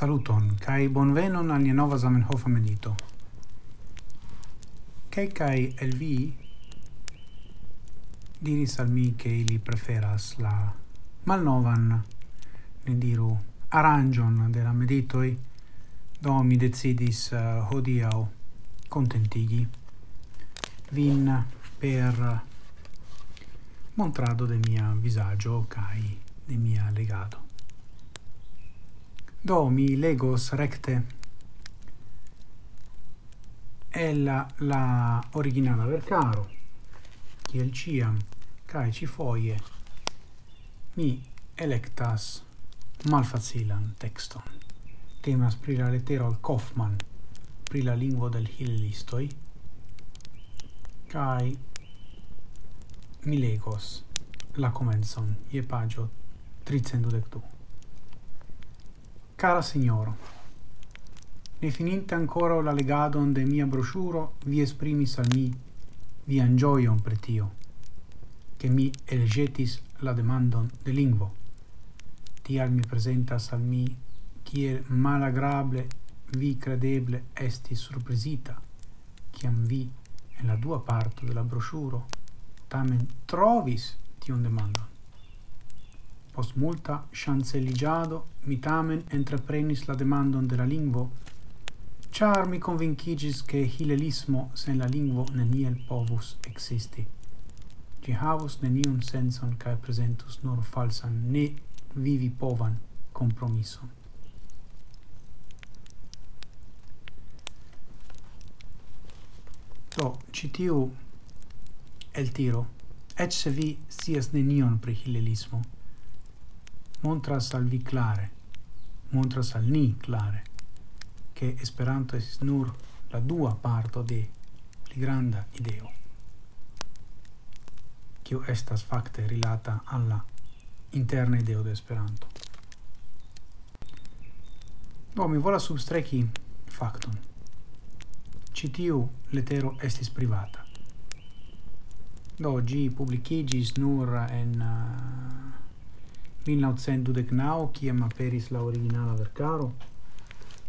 Saluton, kai bonvenon al nia nova Zamenhof amenito. kai el vi diris al mi che ili preferas la malnovan, ne diru, aranjon de la meditoi, do mi decidis eh, uh, hodiau contentigi vin per montrado de mia visagio kai de mia legado. Do mi legos recte ella la originala vercaro kiel ciam cae ci foie mi electas malfacilan texton. Temas pri la lettero al Kaufmann, pri la lingua del hillistoi, cae mi legos la comenzon je pagio 312. Cara signoro, ne fininte ancora la legadon de mia brosciuro, vi esprimis al mi vian gioion per tio, che mi elegetis la demandon de lingvo. Tial mi presentas al mi kiel malagrable vi credeble esti surprizita, ciam vi en la dua parto de la brosciuro tamen trovis tion demandon. Post multa chancelligiado mi tamen entreprenis la demandon de la lingvo, char mi convincigis che hilelismo sen la lingvo neniel povus existi. Ĝi havus neniun senson cae presentus nur falsan, ne vivi povan compromisso. Do, ĉi tiu el tiro, eĉ se vi sias nenion pri hilelismo, montras al vi clare, montras al ni clare, che Esperanto es nur la dua parto de pli granda ideo, kiu estas facte rilata alla interna ideo de Esperanto. Do, mi vola substrechi factum. Citiu letero estis privata. Do, gi publicigis nur en uh, 1929, kiam aperis la originala vercaro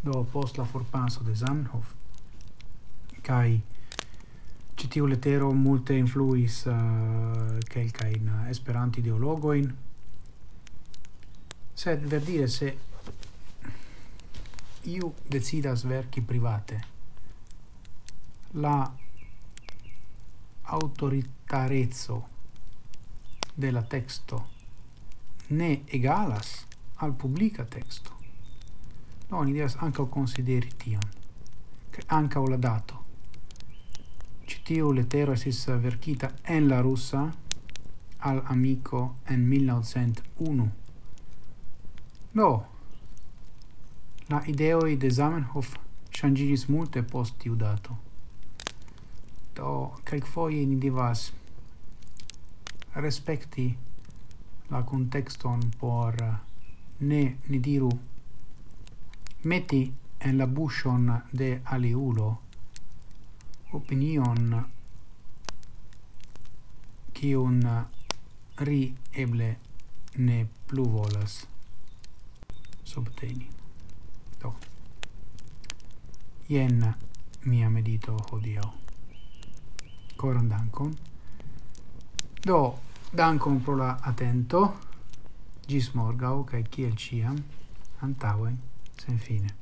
do post la forpaso de Zamenhof, kai citiu letero multe influis uh, quelcain uh, esperanti ideologoin, sed ver dire se iu decidas verki private, la autoritarezzo della texto ne egalas al publica texto. No, ni devas ankaŭ konsideri tion, kaj ankaŭ la dato. Ĉi lettero esis verkita en la russa al amiko en 1901. No, la ideoi de Zamenhof ŝanĝiĝis multe post tiu dato. Do, kelkfoje ni devas respekti la contexton por eh, ne ni diru meti en la bushon de aliulo opinion kiun ri eble ne plu volas subteni. Do. Ien mia medito hodio. Coran dankon. Do, Dankon pro la atento. Gis morgau, cae kiel ciam, antauen, sen fine.